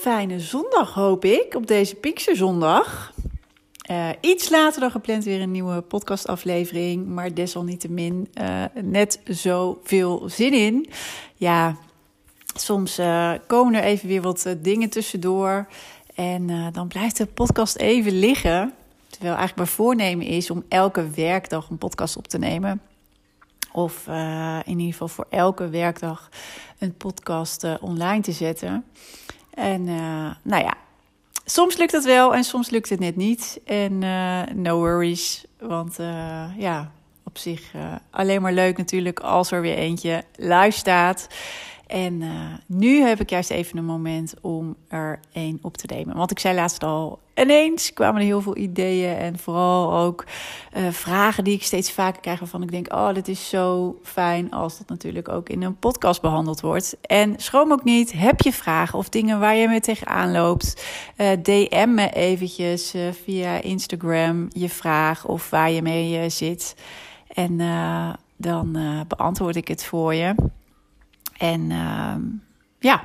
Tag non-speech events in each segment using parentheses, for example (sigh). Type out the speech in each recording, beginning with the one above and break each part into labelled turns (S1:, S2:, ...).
S1: fijne zondag hoop ik op deze Pinksterzondag. Uh, iets later dan gepland weer een nieuwe podcastaflevering, maar desalniettemin uh, net zoveel zin in. Ja, soms uh, komen er even weer wat dingen tussendoor en dan blijft de podcast even liggen. Terwijl eigenlijk mijn voornemen is om elke werkdag een podcast op te nemen. Of in ieder geval voor elke werkdag een podcast online te zetten. En uh, nou ja, soms lukt het wel en soms lukt het net niet. En uh, no worries, want uh, ja, op zich alleen maar leuk natuurlijk als er weer eentje live staat. En uh, nu heb ik juist even een moment om er één op te nemen. Want ik zei laatst al, ineens kwamen er heel veel ideeën en vooral ook uh, vragen die ik steeds vaker krijg waarvan ik denk, oh, dit is zo fijn als dat natuurlijk ook in een podcast behandeld wordt. En schroom ook niet, heb je vragen of dingen waar je mee tegenaan loopt, uh, DM me eventjes via Instagram je vraag of waar je mee zit. En dan beantwoord ik het voor je. En uh, ja,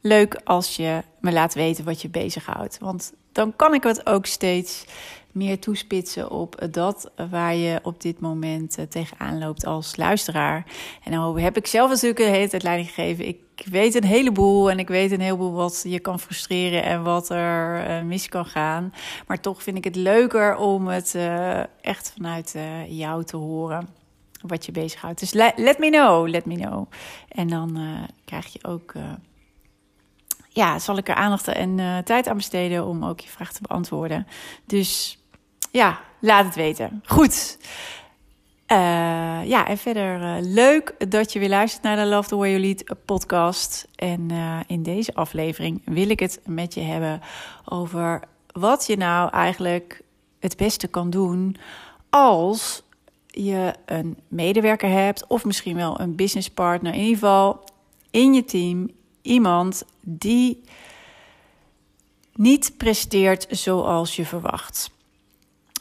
S1: leuk als je me laat weten wat je bezighoudt. Want dan kan ik het ook steeds meer toespitsen op dat waar je op dit moment uh, tegenaan loopt als luisteraar. En dan heb ik zelf natuurlijk een hele tijd leiding gegeven. Ik weet een heleboel en ik weet een heleboel wat je kan frustreren en wat er uh, mis kan gaan. Maar toch vind ik het leuker om het uh, echt vanuit jou te horen wat je bezighoudt. Dus let, me know, let me know. En dan uh, krijg je ook, uh, ja, zal ik er aandacht en uh, tijd aan besteden om ook je vraag te beantwoorden. Dus ja, laat het weten. Goed. ja, en verder leuk dat je weer luistert naar de Love the Way You Lead podcast. En in deze aflevering wil ik het met je hebben over wat je nou eigenlijk het beste kan doen als je een medewerker hebt, of misschien wel een businesspartner, in ieder geval in je team iemand die niet presteert zoals je verwacht.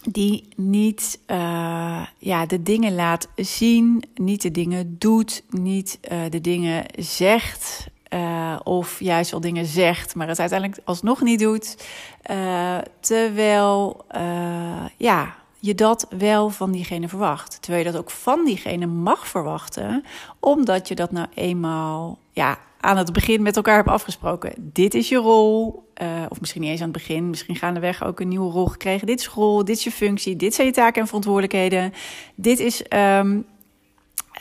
S1: Die niet uh, ja, de dingen laat zien, niet de dingen doet, niet uh, de dingen zegt. Uh, of juist wel dingen zegt, maar het uiteindelijk alsnog niet doet. terwijl, ja, je dat wel van diegene verwacht. Terwijl je dat ook van diegene mag verwachten, omdat je dat nou eenmaal ja, aan het begin met elkaar hebt afgesproken. Dit is je rol, uh, of misschien niet eens aan het begin, misschien gaandeweg ook een nieuwe rol gekregen. Dit is rol, dit is je functie, dit zijn je taken en verantwoordelijkheden. Dit is um,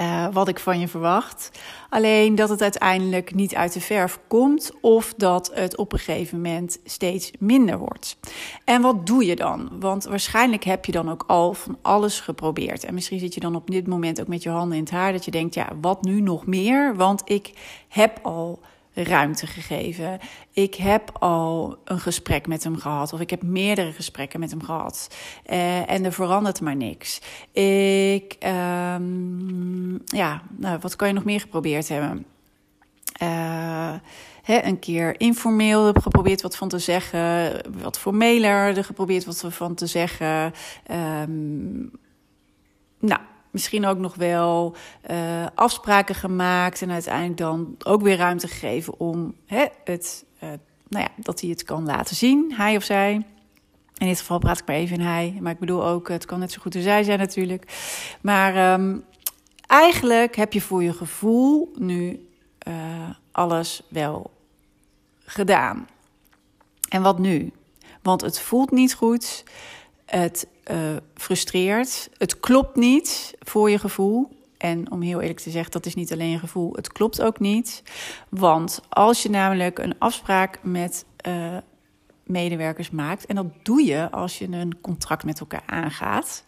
S1: uh, wat ik van je verwacht. Alleen dat het uiteindelijk niet uit de verf komt of dat het op een gegeven moment steeds minder wordt. En wat doe je dan? Want waarschijnlijk heb je dan ook al van alles geprobeerd. En misschien zit je dan op dit moment ook met je handen in het haar dat je denkt, ja, wat nu nog meer? Want ik heb al ruimte gegeven. Ik heb al een gesprek met hem gehad, of ik heb meerdere gesprekken met hem gehad. Uh, en er verandert maar niks. Ik, um, ja, nou, wat kan je nog meer geprobeerd hebben? Uh, een keer informeel heb geprobeerd wat van te zeggen, wat formeler er geprobeerd wat van te zeggen. Um, nou, misschien ook nog wel uh, afspraken gemaakt en uiteindelijk dan ook weer ruimte gegeven om hè, het, uh, nou ja, dat hij het kan laten zien, hij of zij. In dit geval praat ik maar even in hij, maar ik bedoel ook, het kan net zo goed een zij zijn natuurlijk. Maar um, eigenlijk heb je voor je gevoel nu uh, alles wel gedaan. En wat nu? Want het voelt niet goed. Het uh, frustreert. Het klopt niet voor je gevoel. En om heel eerlijk te zeggen, dat is niet alleen een gevoel, het klopt ook niet. Want als je namelijk een afspraak met uh, medewerkers maakt, en dat doe je als je een contract met elkaar aangaat,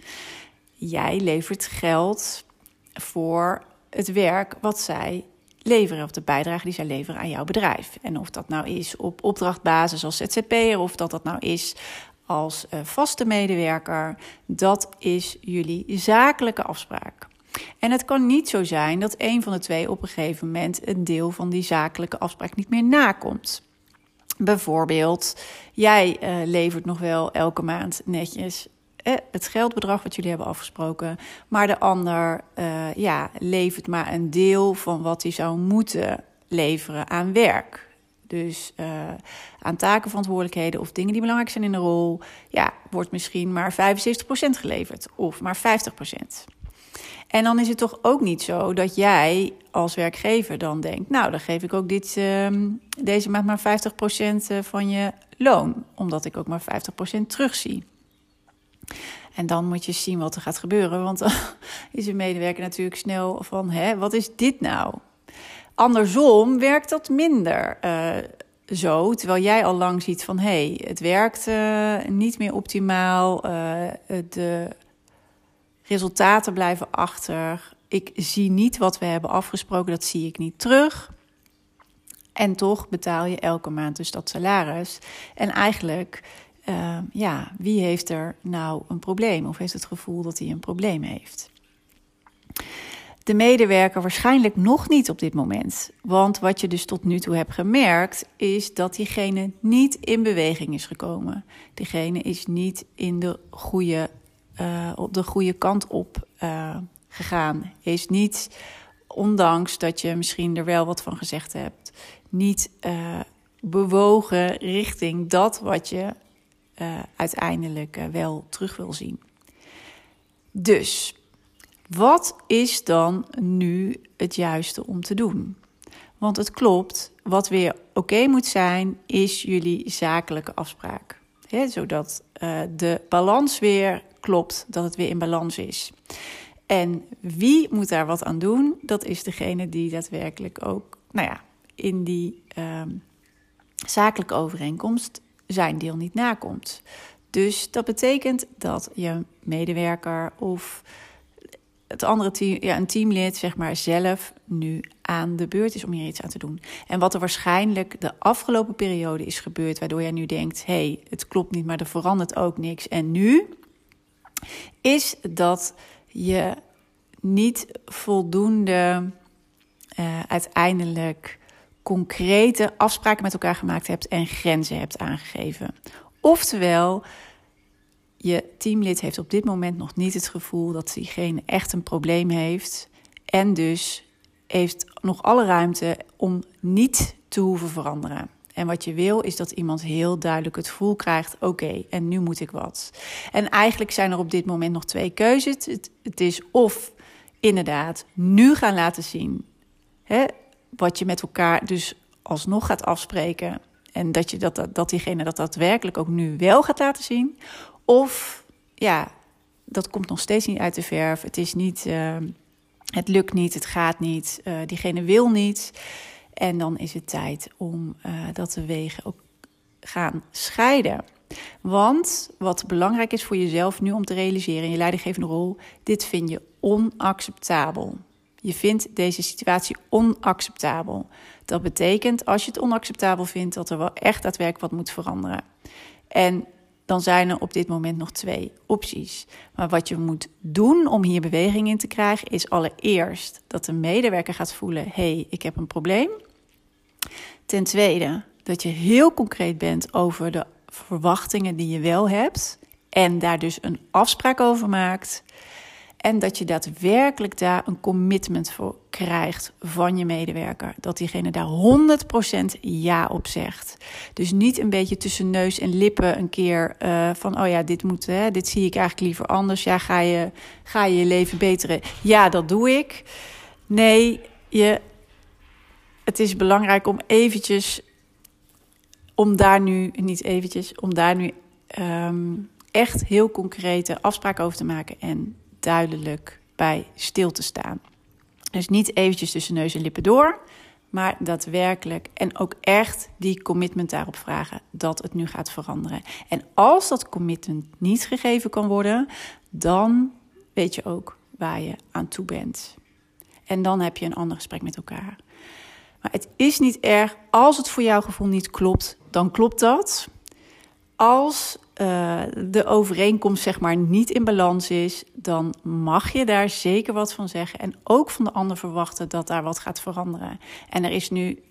S1: jij levert geld voor het werk wat zij leveren, of de bijdrage die zij leveren aan jouw bedrijf. En of dat nou is op opdrachtbasis als ZZP'er, of dat dat nou is als uh, vaste medewerker, dat is jullie zakelijke afspraak. En het kan niet zo zijn dat een van de twee op een gegeven moment een deel van die zakelijke afspraak niet meer nakomt. Bijvoorbeeld, jij uh, levert nog wel elke maand netjes eh, het geldbedrag wat jullie hebben afgesproken, maar de ander ja, levert maar een deel van wat hij zou moeten leveren aan werk. Dus uh, aan takenverantwoordelijkheden of dingen die belangrijk zijn in de rol, ja, wordt misschien maar 75% geleverd of maar 50%. En dan is het toch ook niet zo dat jij als werkgever dan denkt: Nou, dan geef ik ook dit, uh, deze maand maar 50% eh, van je loon, omdat ik ook maar 50% terugzie. En dan moet je zien wat er gaat gebeuren, want (laughs) dan is een medewerker natuurlijk snel van: Hè, wat is dit nou? Andersom werkt dat minder. Uh, zo, terwijl jij al lang ziet van hé, hey, het werkt uh, niet meer optimaal. Uh, de resultaten blijven achter. Ik zie niet wat we hebben afgesproken, dat zie ik niet terug. En toch betaal je elke maand dus dat salaris. En eigenlijk, uh, ja, wie heeft er nou een probleem? Of heeft het gevoel dat hij een probleem heeft? De medewerker waarschijnlijk nog niet op dit moment. Want wat je dus tot nu toe hebt gemerkt, is dat diegene niet in beweging is gekomen. Diegene is niet in de goede uh, op de goede kant op uh, gegaan. Is niet, ondanks dat je misschien er wel wat van gezegd hebt, niet uh, bewogen richting dat wat je uiteindelijk wel terug wil zien. Dus, wat is dan nu het juiste om te doen? Want het klopt, wat weer oké moet zijn, is jullie zakelijke afspraak. Zodat de balans weer klopt, dat het weer in balans is. En wie moet daar wat aan doen? Dat is degene die daadwerkelijk ook, nou ja, in die uh, zakelijke overeenkomst zijn deel niet nakomt. Dus dat betekent dat je medewerker of het andere team, ja, een teamlid, zeg maar, zelf nu aan de beurt is om hier iets aan te doen. En wat er waarschijnlijk de afgelopen periode is gebeurd, waardoor jij nu denkt: hé, hey, het klopt niet, maar er verandert ook niks. En nu is dat je niet voldoende uh, uiteindelijk concrete afspraken met elkaar gemaakt hebt en grenzen hebt aangegeven. Oftewel, je teamlid heeft op dit moment nog niet het gevoel dat diegene echt een probleem heeft en dus heeft nog alle ruimte om niet te hoeven veranderen. En wat je wil is dat iemand heel duidelijk het gevoel krijgt: oké, en nu moet ik wat. En eigenlijk zijn er op dit moment nog twee keuzes. Het, het is of inderdaad nu gaan laten zien hè, wat je met elkaar dus alsnog gaat afspreken. En dat, je dat, dat, diegene dat daadwerkelijk ook nu wel gaat laten zien. Of ja, dat komt nog steeds niet uit de verf. Het is niet, uh, het lukt niet, het gaat niet, uh, diegene wil niet. En dan is het tijd om uh, dat de wegen ook gaan scheiden. Want wat belangrijk is voor jezelf nu om te realiseren in je leidinggevende rol, dit vind je onacceptabel. Je vindt deze situatie onacceptabel. Dat betekent, als je het onacceptabel vindt, dat er wel echt daadwerkelijk wat moet veranderen. En dan zijn er op dit moment nog twee opties. Maar wat je moet doen om hier beweging in te krijgen, is allereerst dat de medewerker gaat voelen: hey, ik heb een probleem. Ten tweede, dat je heel concreet bent over de verwachtingen die je wel hebt en daar dus een afspraak over maakt. En dat je daadwerkelijk daar een commitment voor krijgt van je medewerker. Dat diegene daar 100% ja op zegt. Dus niet een beetje tussen neus en lippen een keer uh, van: oh ja, dit moet, hè, dit zie ik eigenlijk liever anders. Ja, ga je ga je, je leven beteren? Ja, dat doe ik. Nee, je, het is belangrijk om eventjes, om daar nu, niet eventjes, om daar nu um, echt heel concrete afspraken over te maken en duidelijk bij stil te staan. Dus niet eventjes tussen neus en lippen door, maar daadwerkelijk en ook echt die commitment daarop vragen dat het nu gaat veranderen. En als dat commitment niet gegeven kan worden, dan weet je ook waar je aan toe bent. En dan heb je een ander gesprek met elkaar. Maar het is niet erg als het voor jouw gevoel niet klopt, dan klopt dat. Als uh, de overeenkomst zeg maar niet in balans is, dan mag je daar zeker wat van zeggen. En ook van de ander verwachten dat daar wat gaat veranderen. En er is nu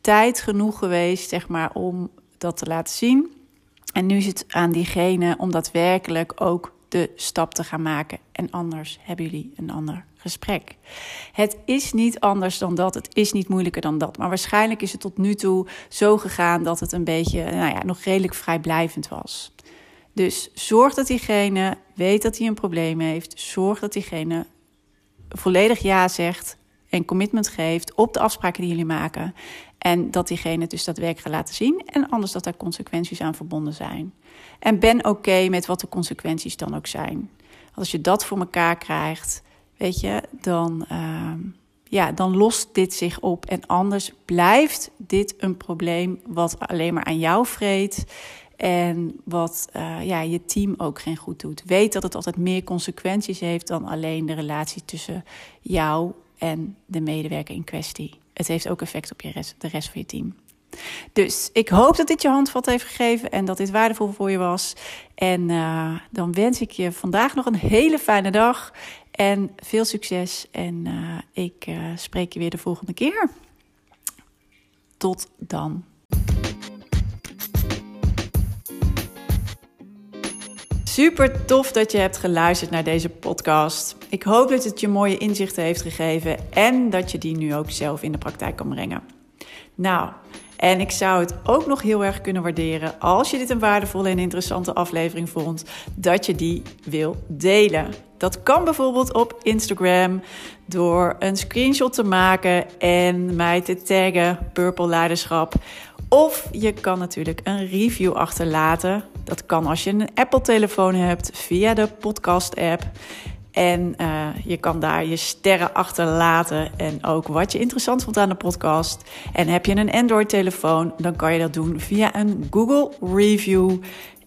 S1: tijd genoeg geweest, zeg maar, om dat te laten zien. En nu is het aan diegene om daadwerkelijk ook de stap te gaan maken. En anders hebben jullie een ander gesprek. Het is niet anders dan dat. Het is niet moeilijker dan dat. Maar waarschijnlijk is het tot nu toe zo gegaan dat het een beetje, nou ja, nog redelijk vrijblijvend was. Dus zorg dat diegene weet dat hij een probleem heeft. Zorg dat diegene volledig ja zegt en commitment geeft op de afspraken die jullie maken. En dat diegene dus daadwerkelijk gaat laten zien. En anders dat daar consequenties aan verbonden zijn. En ben oké met wat de consequenties dan ook zijn. Als je dat voor elkaar krijgt, weet je, dan, uh, ja, dan lost dit zich op. En anders blijft dit een probleem wat alleen maar aan jou vreet. En wat uh, ja, je team ook geen goed doet. Weet dat het altijd meer consequenties heeft dan alleen de relatie tussen jou en de medewerker in kwestie. Het heeft ook effect op je rest, de rest van je team. Dus ik hoop dat dit je handvat heeft gegeven en dat dit waardevol voor je was. En uh, dan wens ik je vandaag nog een hele fijne dag en veel succes. En uh, ik uh, spreek je weer de volgende keer. Tot dan. Super tof dat je hebt geluisterd naar deze podcast. Ik hoop dat het je mooie inzichten heeft gegeven en dat je die nu ook zelf in de praktijk kan brengen. Nou, en ik zou het ook nog heel erg kunnen waarderen als je dit een waardevolle en interessante aflevering vond, dat je die wil delen. Dat kan bijvoorbeeld op Instagram door een screenshot te maken en mij te taggen Purple Leiderschap. Of je kan natuurlijk een review achterlaten. Dat kan als je een Apple-telefoon hebt via de podcast-app. En uh, je kan daar je sterren achterlaten en ook wat je interessant vond aan de podcast. En heb je een Android-telefoon, dan kan je dat doen via een Google Review.